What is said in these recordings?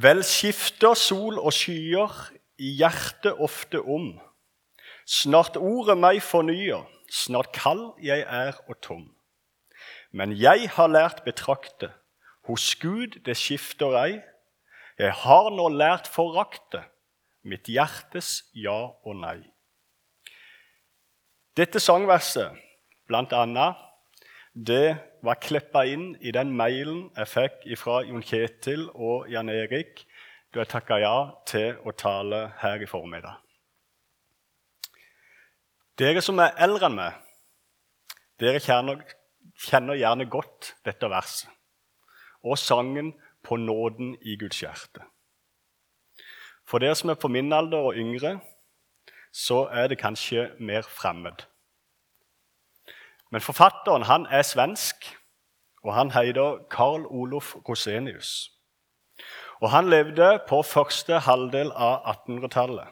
Vel skifter sol og skyer i hjertet ofte om. Snart ordet meg fornyer, snart kald jeg er og tom. Men jeg har lært betrakte, hos Gud det skifter ei. Jeg har nå lært forakte, mitt hjertes ja og nei. Dette sangverset, blant annet, det var klippa inn i den mailen jeg fikk fra Jon Kjetil og Jan Erik da jeg takka ja til å tale her i formiddag. Dere som er eldre enn meg, dere kjenner, gjerne godt dette verset og sangen 'På nåden i Guds hjerte'. For dere som er på min alder og yngre, så er det kanskje mer fremmed. Men forfatteren han er svensk, og han heter Carl Olof Rosenius. Og Han levde på første halvdel av 1800-tallet.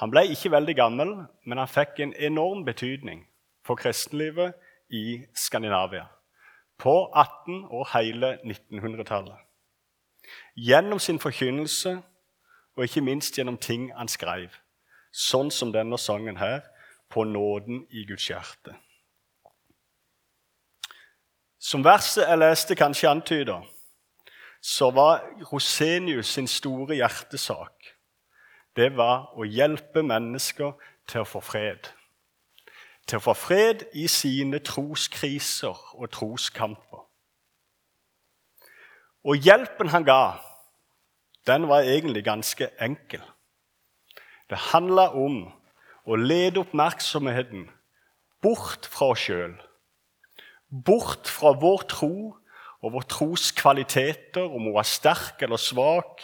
Han ble ikke veldig gammel, men han fikk en enorm betydning for kristenlivet i Skandinavia på 18- og hele 1900-tallet. Gjennom sin forkynnelse og ikke minst gjennom ting han skrev, sånn som denne sangen her, 'På nåden i Guds hjerte'. Som verset jeg leste, kanskje antyder, så var Rosenius sin store hjertesak det var å hjelpe mennesker til å få fred. Til å få fred i sine troskriser og troskamper. Og hjelpen han ga, den var egentlig ganske enkel. Det handla om å lede oppmerksomheten bort fra oss sjøl. Bort fra vår tro og vår tros kvaliteter, om hun var sterk eller svak,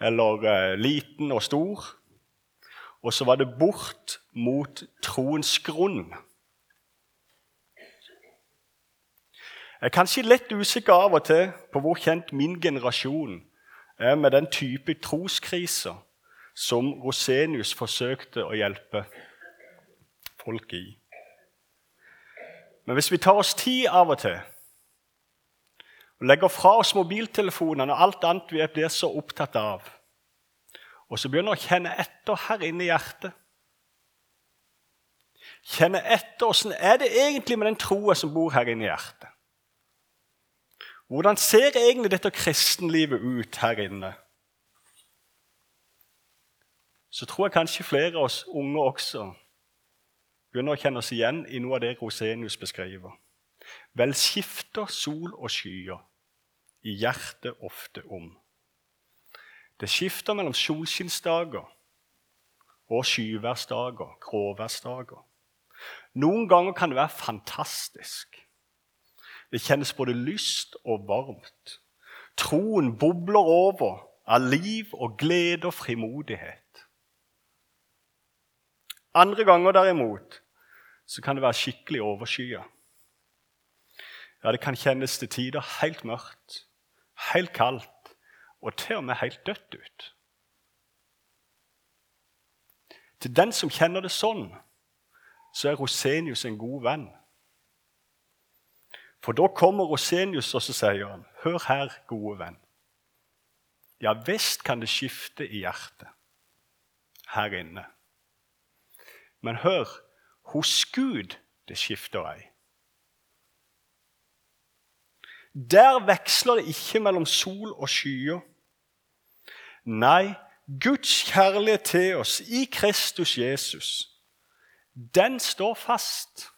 eller eh, liten og stor. Og så var det bort mot troens grunn. Jeg er kanskje litt usikker av og til på hvor kjent min generasjon er med den type troskriser som Rosenius forsøkte å hjelpe folk i. Men hvis vi tar oss tid av og til og legger fra oss mobiltelefonene og alt annet vi blir så opptatt av, og så begynner å kjenne etter her inne i hjertet Kjenne etter åssen er det egentlig med den troa som bor her inne i hjertet. Hvordan ser egentlig dette kristenlivet ut her inne? Så tror jeg kanskje flere av oss unge også begynner å kjenne oss igjen i noe av det Rosenius beskriver. Vel skifter sol og skyer i hjertet ofte om. Det skifter mellom solskinnsdager og skyværsdager, gråværsdager. Noen ganger kan det være fantastisk. Det kjennes både lyst og varmt. Troen bobler over av liv og glede og frimodighet. Andre ganger derimot så kan det være skikkelig overskya. Ja, det kan kjennes til tider helt mørkt, helt kaldt og til og med helt dødt ut. Til den som kjenner det sånn, så er Rosenius en god venn. For da kommer Rosenius og så sier han, hør her, gode venn. Ja visst kan det skifte i hjertet her inne. Men hør, hos Gud det skifter ei. Der veksler det ikke mellom sol og skyer. Nei, Guds kjærlighet til oss i Kristus Jesus den står fast.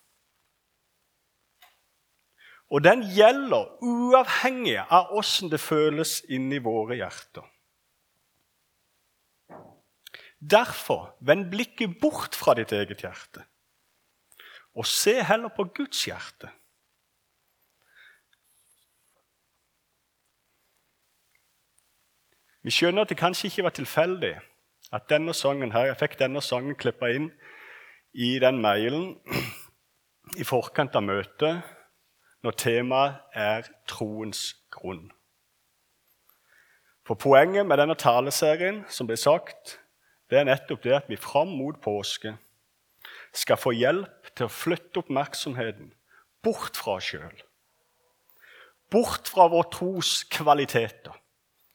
Og den gjelder uavhengig av åssen det føles inni våre hjerter. Derfor, vend blikket bort fra ditt eget hjerte, og se heller på Guds hjerte. Vi skjønner at det kanskje ikke var tilfeldig at denne sangen her, jeg fikk denne sangen klippa inn i den mailen i forkant av møtet når temaet er troens grunn. For Poenget med denne taleserien som ble sagt, det er nettopp det at vi fram mot påske skal få hjelp til å flytte oppmerksomheten bort fra oss sjøl. Bort fra vår tros kvaliteter.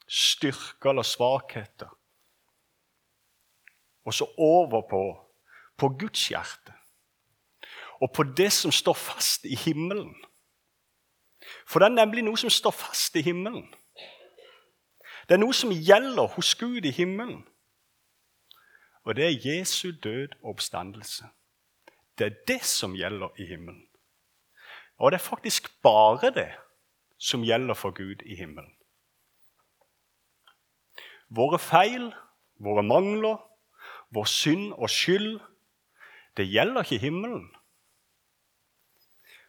styrker eller svakheter. Og så over på, på Guds hjerte. Og på det som står fast i himmelen. For det er nemlig noe som står fast i himmelen. Det er noe som gjelder hos Gud i himmelen. Og det er Jesu død og oppstandelse. Det er det som gjelder i himmelen. Og det er faktisk bare det som gjelder for Gud i himmelen. Våre feil, våre mangler, vår synd og skyld, det gjelder ikke himmelen.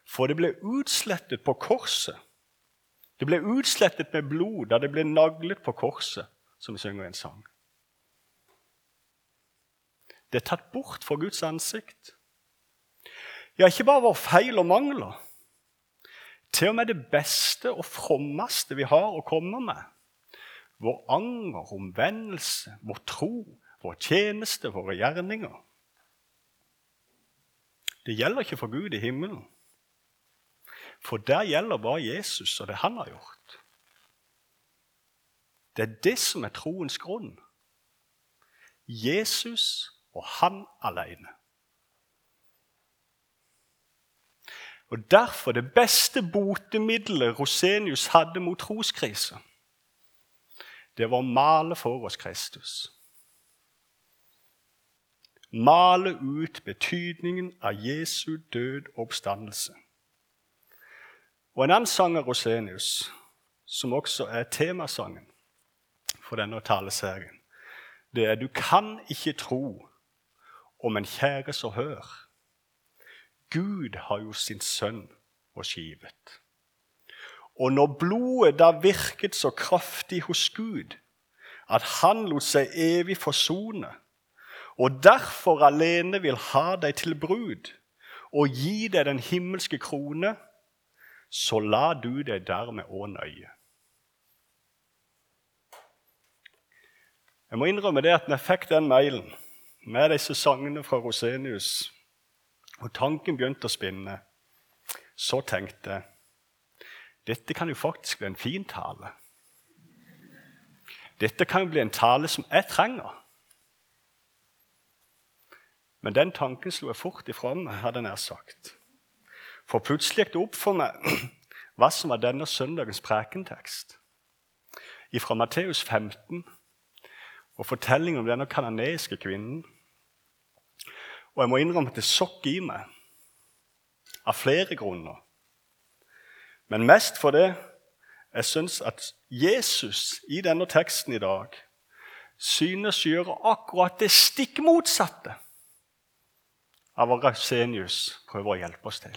For det ble utslettet på korset. Det ble utslettet med blod da det ble naglet på korset, som vi synger i en sang. Det er tatt bort fra Guds ansikt. Ja, ikke bare våre feil og mangler. Til og med det beste og frommeste vi har å komme med. Vår anger, omvendelse, vår tro, vår tjeneste, våre gjerninger. Det gjelder ikke for Gud i himmelen. For der gjelder bare Jesus og det han har gjort. Det er det som er troens grunn. Jesus og han alene. Og Derfor det beste botemiddelet Rosenius hadde mot troskrise, det var å male for oss Kristus. Male ut betydningen av Jesu død og oppstandelse. Og en annen sang av Rosenius, som også er temasangen for denne taleserien, det er 'Du kan ikke tro om en kjære så hør'. Gud har jo sin sønn og skivet. Og når blodet da virket så kraftig hos Gud at han lot seg evig forsone, og derfor alene vil ha deg til brud og gi deg den himmelske krone, så la du deg dermed òg nøye. Jeg må innrømme det at når jeg fikk den mailen med disse sangene fra Rosenius, og tanken begynte å spinne, så tenkte jeg dette kan jo faktisk bli en fin tale. Dette kan jo bli en tale som jeg trenger. Men den tanken slo jeg fort ifra meg, hadde jeg nær sagt. For plutselig gikk det opp for meg hva som var denne søndagens prekentekst. Fra Matteus 15 og fortellingen om denne kanadiske kvinnen. Og jeg må innrømme at det sokk i meg av flere grunner. Men mest for det jeg syns at Jesus i denne teksten i dag synes å gjøre akkurat det stikk motsatte av hva Rasenius prøver å hjelpe oss til.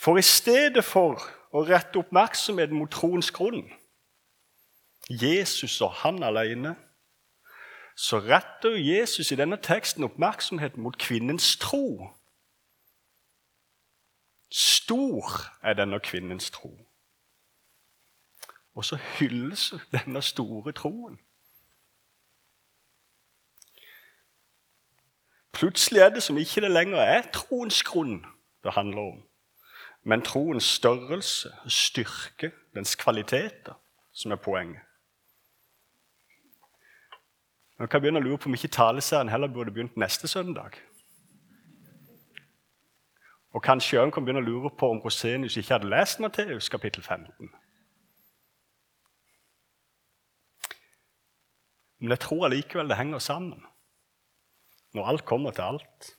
For i stedet for å rette oppmerksomheten mot troens grunn, Jesus og han alene, så retter Jesus i denne teksten oppmerksomheten mot kvinnens tro. Stor er denne kvinnens tro. Og så hylles denne store troen. Plutselig er det som ikke det lenger er troens grunn det handler om men troens størrelse, styrke, dens kvaliteter, som er poenget. Nå kan begynne å lure på om ikke taleserien heller burde begynt neste søndag. Og kanskje han kan begynne å lure på om Rosenius ikke hadde lest Matteus kapittel 15. Men jeg tror allikevel det henger sammen, når alt kommer til alt.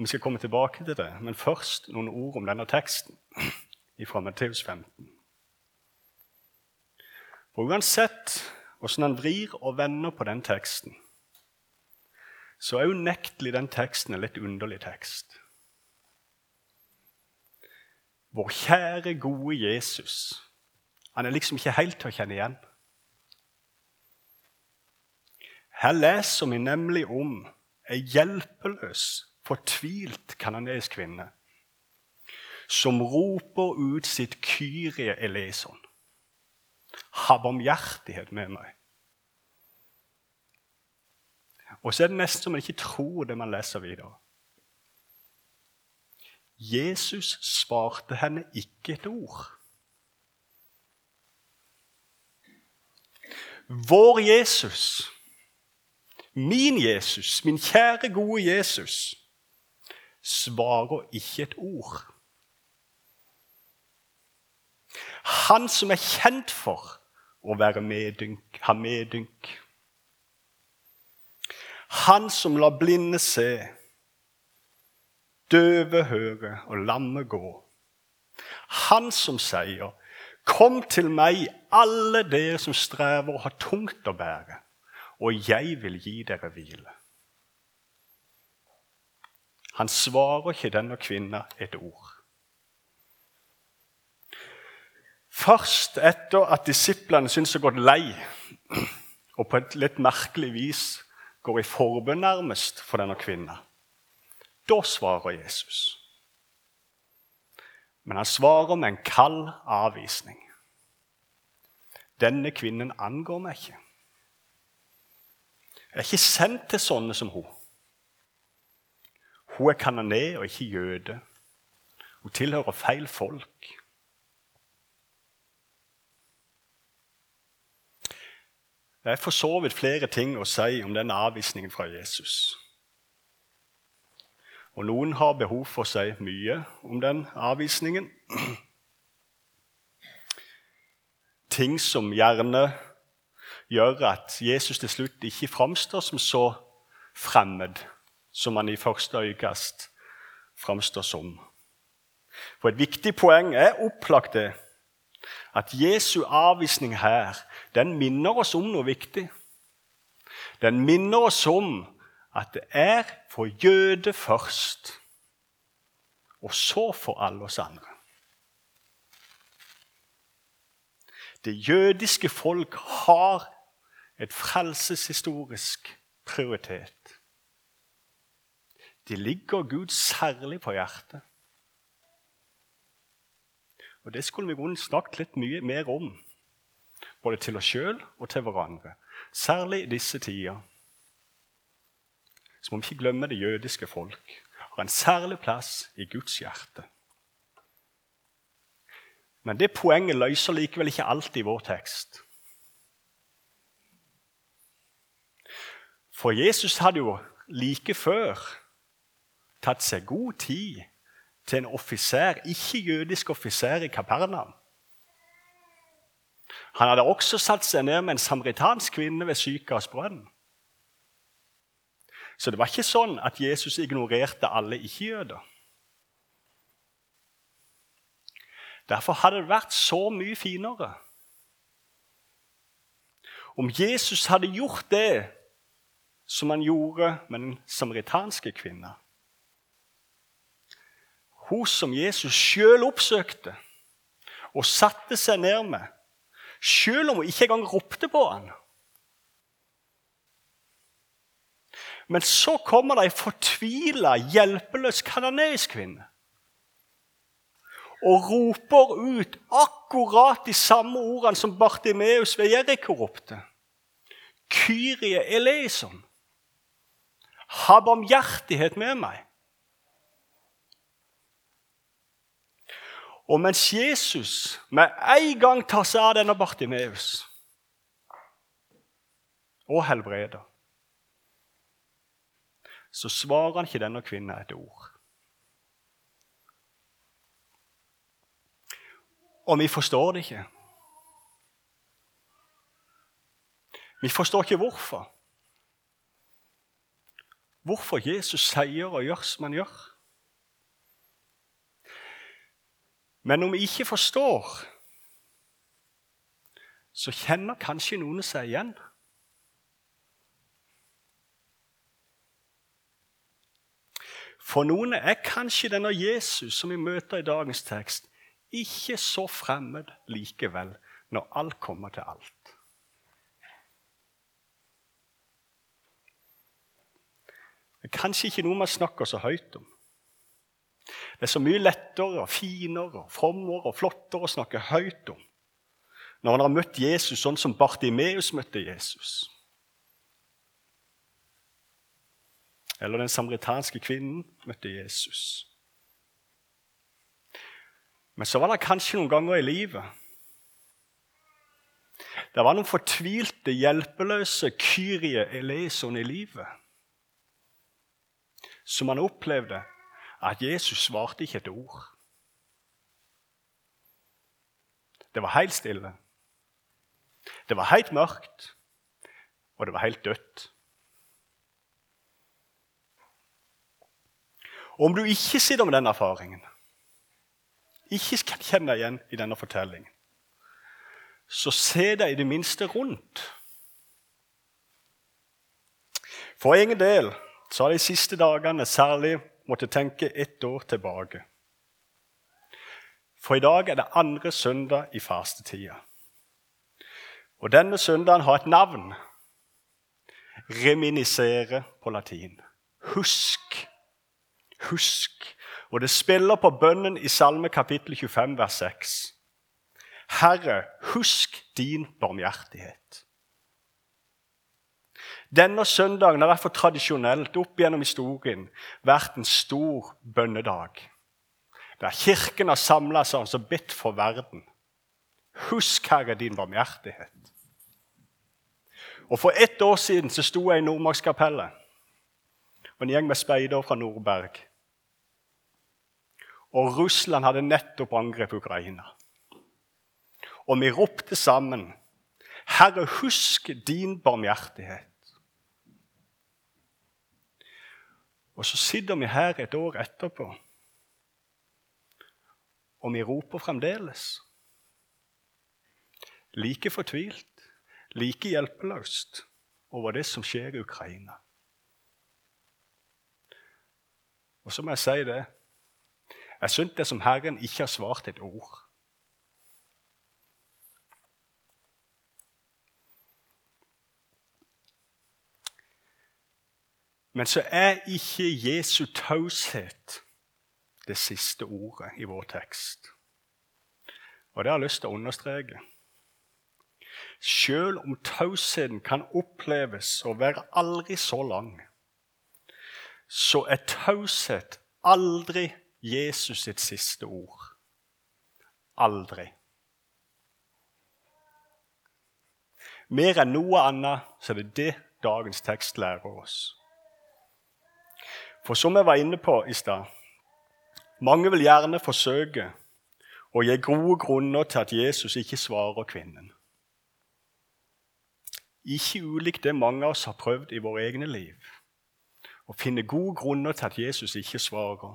Vi skal komme tilbake til det, men først noen ord om denne teksten fra Matteus 15. For Uansett hvordan han vrir og vender på den teksten, så er unektelig den teksten en litt underlig tekst. Vår kjære, gode Jesus, han er liksom ikke helt til å kjenne igjen. Her leser vi nemlig om ei hjelpeløs fortvilt kanadisk kvinne som roper ut sitt Kyrie eleison. Ha barmhjertighet med meg. Og så er det nesten som man ikke tror det man leser videre. Jesus svarte henne ikke et ord. Vår Jesus, min Jesus, min kjære, gode Jesus, svarer ikke et ord. Han som er kjent for å være medynk, ha medynk. Han som lar blinde se, døve høre og lamme gå. Han som sier, 'Kom til meg, alle dere som strever og har tungt å bære, og jeg vil gi dere hvile.' Han svarer ikke denne kvinna et ord. Først etter at disiplene syns har gått lei, og på et litt merkelig vis går i forbønn nærmest for denne kvinna, da svarer Jesus. Men han svarer med en kald avvisning. Denne kvinnen angår meg ikke. Jeg er ikke sendt til sånne som hun. Hun er kanoné og ikke jøde. Hun tilhører feil folk. Det er for så vidt flere ting å si om denne avvisningen fra Jesus. Og noen har behov for å si mye om den avvisningen. Ting som gjerne gjør at Jesus til slutt ikke framstår som så fremmed som han i første øyekast framstår som. For Et viktig poeng er opplagt det at Jesu avvisning her den minner oss om noe viktig. Den minner oss om at det er for jøde først, og så for alle oss andre. Det jødiske folk har et frelseshistorisk prioritet. De ligger Gud særlig på hjertet. Og Det skulle vi kunne snakket litt mye mer om, både til oss sjøl og til hverandre. Særlig i disse tider. Så må vi ikke glemme det jødiske folk har en særlig plass i Guds hjerte. Men det poenget løser likevel ikke alt i vår tekst. For Jesus hadde jo like før tatt seg god tid til en offiser, ikke-jødisk offiser i Kapernaum. Han hadde også satt seg ned med en samaritansk kvinne ved brønn. Så det var ikke sånn at Jesus ignorerte alle ikke-jøder. Derfor hadde det vært så mye finere om Jesus hadde gjort det som han gjorde med den samaritanske kvinna hun som Jesus sjøl oppsøkte og satte seg ned med, sjøl om hun ikke engang ropte på han. Men så kommer det ei fortvila, hjelpeløs kanadisk kvinne og roper ut akkurat de samme ordene som Bartimeus ved Jeriko ropte. Kyrie eleison. Ha barmhjertighet med meg. Og mens Jesus med en gang tar seg av denne Bartimeus og helbreder, så svarer han ikke denne kvinnen et ord. Og vi forstår det ikke. Vi forstår ikke hvorfor. Hvorfor Jesus sier og gjør som han gjør. Men om vi ikke forstår, så kjenner kanskje noen seg igjen. For noen er kanskje denne Jesus som vi møter i dagens tekst, ikke så fremmed likevel, når alt kommer til alt. Det er kanskje ikke noe man snakker så høyt om. Det er så mye lettere og finere og frommere og flottere å snakke høyt om når man har møtt Jesus sånn som Bartimeus møtte Jesus. Eller den samaritanske kvinnen møtte Jesus. Men så var det kanskje noen ganger i livet Det var noen fortvilte, hjelpeløse Kyrie eleison i livet. Som han opplevde at Jesus svarte ikke et ord. Det var helt stille. Det var helt mørkt, og det var helt dødt. Og om du ikke sitter med den erfaringen, ikke kan kjenne deg igjen i denne fortellingen, så se deg i det minste rundt. For egen del så har de siste dagene særlig måttet tenke ett år tilbake. For i dag er det andre søndag i fastetida. Og denne søndagen har et navn. Reminisere på latin. Husk. Husk. Og det spiller på bønnen i Salme kapittel 25, vers 6. Herre, husk din barmhjertighet. Denne søndagen har derfor tradisjonelt opp gjennom historien vært en stor bønnedag. Der Kirken har samla seg og bedt for verden. Husk, Herre, din barmhjertighet. Og For ett år siden så sto jeg i Nordmarkskapellet og en gjeng med speidere fra Nordberg. Og Russland hadde nettopp angrepet Ukraina. Og vi ropte sammen, 'Herre, husk din barmhjertighet'. Og så sitter vi her et år etterpå, og vi roper fremdeles. Like fortvilt like hjelpeløst over det som skjer i Ukraina. Og så må jeg si det Jeg syns det som Herren ikke har svart et ord. Men så er ikke Jesu taushet det siste ordet i vår tekst. Og det har jeg lyst til å understreke. Selv om tausheten kan oppleves å være aldri så lang, så er taushet aldri Jesus sitt siste ord. Aldri. Mer enn noe annet så er det det dagens tekst lærer oss. For som jeg var inne på i stad mange vil gjerne forsøke å gi gode grunner til at Jesus ikke svarer kvinnen. Ikke ulikt det mange av oss har prøvd i våre egne liv. Å finne gode grunner til at Jesus ikke svarer.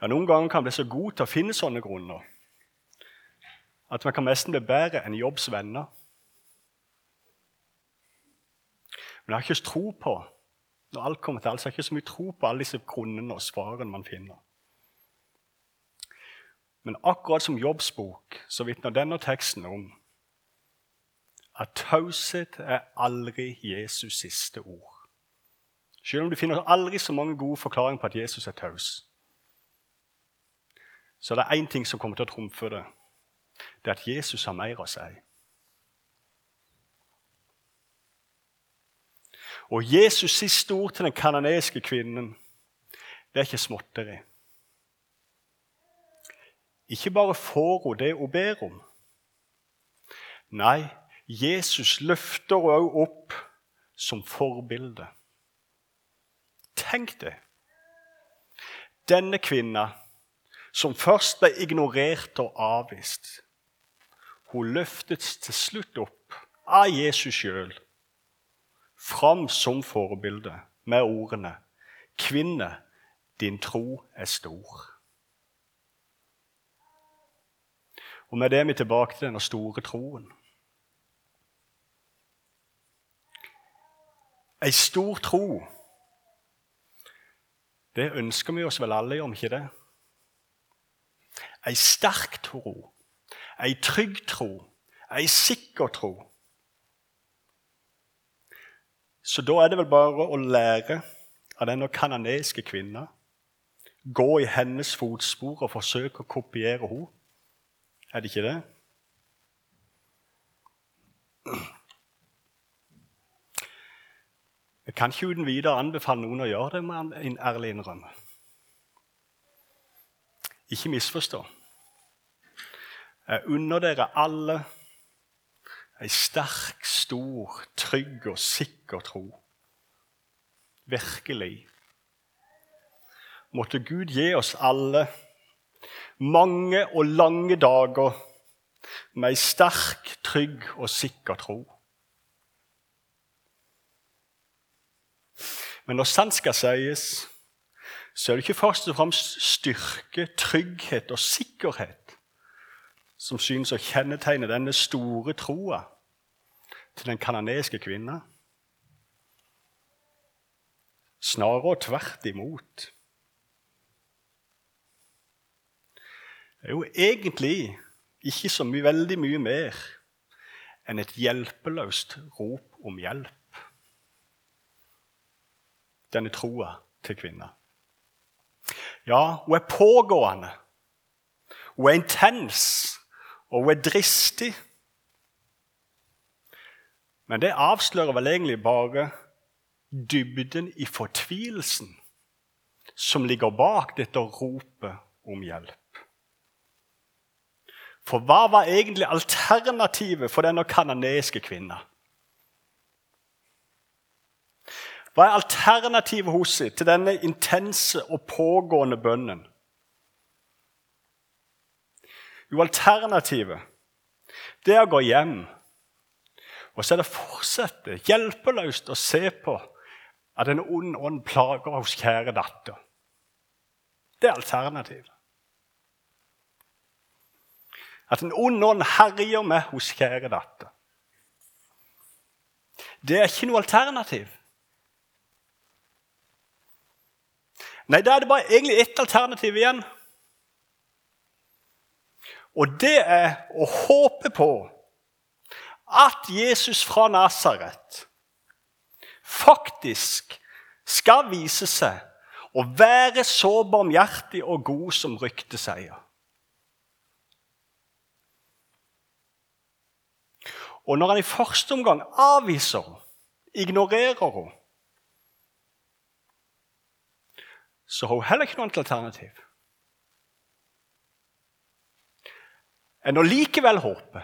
Ja, Noen ganger kan man bli så god til å finne sånne grunner at man kan nesten bli bedre enn Jobbs venner. Men jeg har ikke tro på når alt kommer til alt, så har jeg ikke så mye tro på alle disse grunnene og svarene man finner. Men akkurat som Jobbs bok så vitner denne teksten om at taushet er aldri Jesus' siste ord. Selv om du finner aldri så mange gode forklaringer på at Jesus er taus, så er det én ting som kommer til å trumfe det. Det er at Jesus har mer å si. Og Jesus' siste ord til den kanadiske kvinnen, det er ikke småtteri. Ikke bare får hun det hun ber om. Nei, Jesus løfter henne òg opp som forbilde. Tenk det! Denne kvinna, som først ble ignorert og avvist, hun løftes til slutt opp av Jesus sjøl, fram som forbilde med ordene 'Kvinne, din tro er stor'. Og med det er vi tilbake til denne store troen. Ei stor tro, det ønsker vi oss vel alle, om ikke det? Ei sterk tro, ei trygg tro, ei sikker tro. Så da er det vel bare å lære av denne kanadiske kvinna. Gå i hennes fotspor og forsøke å kopiere henne. Er det ikke det? Jeg kan ikke uten videre anbefale noen å gjøre det, må jeg ærlig innrømme. Ikke misforstå. Jeg unner dere alle ei sterk, stor, trygg og sikker tro. Virkelig. Måtte Gud gi oss alle mange og lange dager med ei sterk, trygg og sikker tro. Men når sant skal sies, så er det ikke først og fremst styrke, trygghet og sikkerhet som synes å kjennetegne denne store troa til den kanadiske kvinna. Snarere tvert imot. Det er jo egentlig ikke så mye, veldig mye mer enn et hjelpeløst rop om hjelp denne troa til kvinna. Ja, hun er pågående. Hun er intens, og hun er dristig. Men det avslører vel egentlig bare dybden i fortvilelsen som ligger bak dette ropet om hjelp. For hva var egentlig alternativet for denne kanadiske kvinna? Hva er alternativet hos henne til denne intense og pågående bønnen? Jo, alternativet det er å gå hjem og så er det fortsette hjelpeløst å se på at en ond ånd plager hos kjære datter. Det er alternativet. At en ond ånd herjer med hos kjære datter. Det er ikke noe alternativ. Nei, da er det bare egentlig ett alternativ igjen. Og det er å håpe på at Jesus fra Nasaret faktisk skal vise seg å være så barmhjertig og god som ryktet sier. Og når han i første omgang avviser henne, ignorerer henne, så har hun heller ikke noe alternativ enn å likevel håpe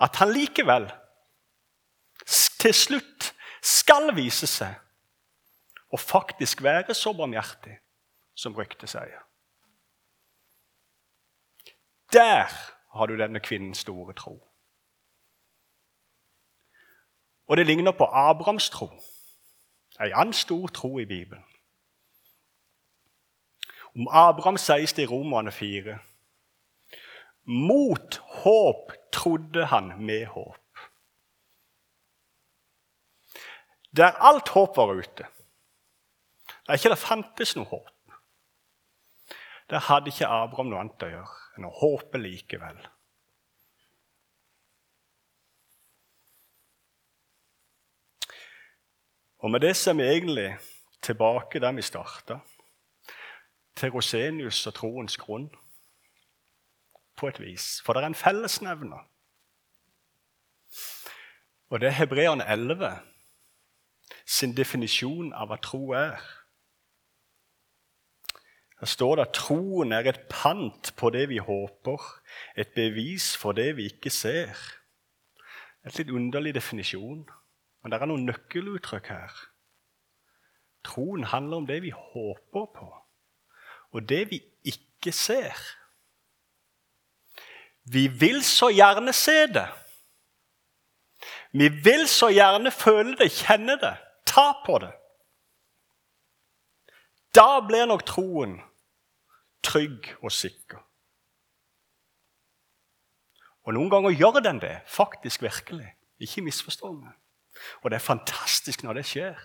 at han likevel til slutt skal vise seg å faktisk være så barmhjertig som ryktet sier. Der har du denne kvinnens store tro. Og det ligner på Abrahams tro, en annen stor tro i Bibelen. Om Abraham sies det i Romerne 4. Mot håp trodde han med håp. Der alt håp var ute, der ikke det fantes noe håp, der hadde ikke Abraham noe annet å gjøre enn å håpe likevel. Og med det så er vi egentlig tilbake der vi starta til Rosenius og troens grunn. På et vis. For det er en fellesnevner. Og det er Hebreerne 11 sin definisjon av hva tro er. Der står det at troen er et pant på det vi håper, et bevis for det vi ikke ser. Det er Et litt underlig definisjon, men det er noen nøkkeluttrykk her. Troen handler om det vi håper på og det vi ikke ser. Vi vil så gjerne se det. Vi vil så gjerne føle det, kjenne det, ta på det. Da blir nok troen trygg og sikker. Og noen ganger gjør den det, faktisk virkelig. Ikke misforstå meg. Og det er fantastisk når det skjer.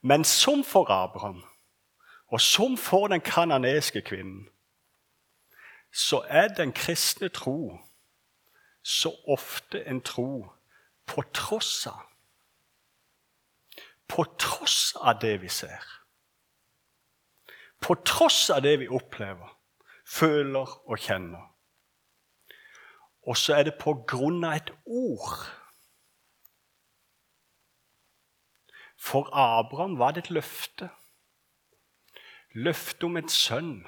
Men som for Abraham, og som for den kananiske kvinnen så er den kristne tro så ofte en tro på tross av. På tross av det vi ser. På tross av det vi opplever, føler og kjenner. Og så er det på grunn av et ord. For Abraham var det et løfte. Løfte om en sønn.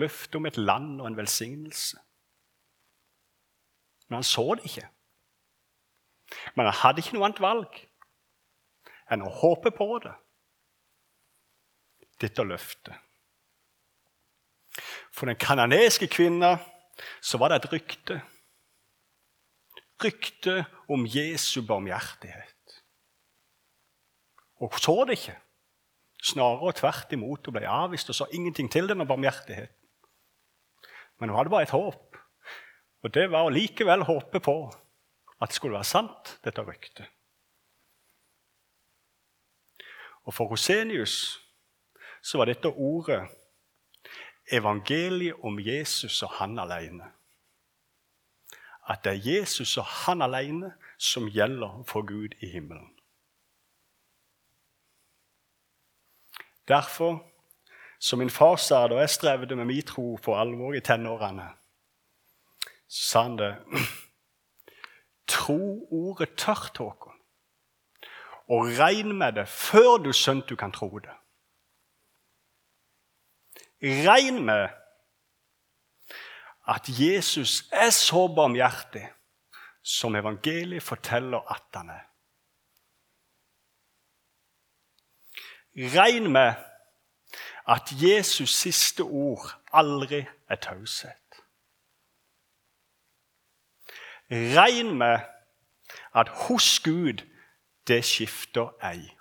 løftet om et land og en velsignelse. Men han så det ikke. Men han hadde ikke noe annet valg enn å håpe på det. Dette løftet. For den kananeske kvinna så var det et rykte. Rykte om Jesu barmhjertighet. Og så det ikke. Snarere tvert imot. Hun ble avvist og sa ingenting til denne barmhjertigheten. Men hun hadde bare et håp. Og det var å likevel håpe på at det skulle være sant, dette ryktet. Og for Rosenius så var dette ordet evangeliet om Jesus og han alene. At det er Jesus og han alene som gjelder for Gud i himmelen. Derfor, som min far sa da jeg strevde med min tro på alvor i tenårene, så sa han det Tro ordet tørt, Håkon, og regn med det før du skjønt du kan tro det. Regn med at Jesus er så barmhjertig som evangeliet forteller at han er. Regn med at Jesus' siste ord aldri er taushet. Regn med at hos Gud det skifter ei.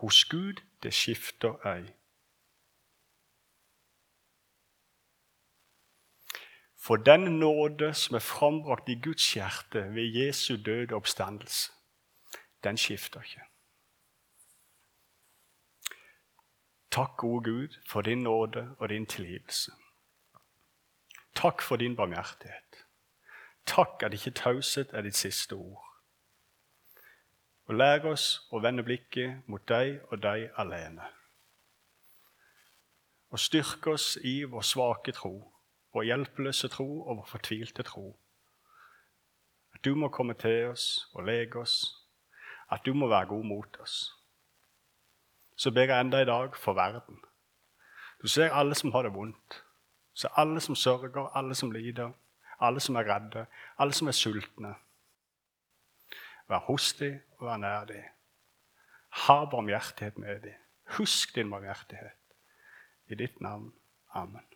Hos Gud det skifter ei. For den nåde som er frambrakt i Guds hjerte ved Jesu død og oppstandelse, den skifter ikke. Takk, gode Gud, for din nåde og din tilgivelse. Takk for din barmhjertighet. Takk at ikke taushet er ditt siste ord. Og lær oss å vende blikket mot deg og deg alene. Og styrke oss i vår svake tro vår hjelpeløse tro og vår fortvilte tro. At du må komme til oss og lege oss, at du må være god mot oss. Så ber jeg enda i dag for verden. Du ser alle som har det vondt. Ser alle som sørger, alle som lider, alle som er redde, alle som er sultne. Vær hos dem og vær nær dem. Ha barmhjertighet med dem. Husk din barmhjertighet. I ditt navn. Amen.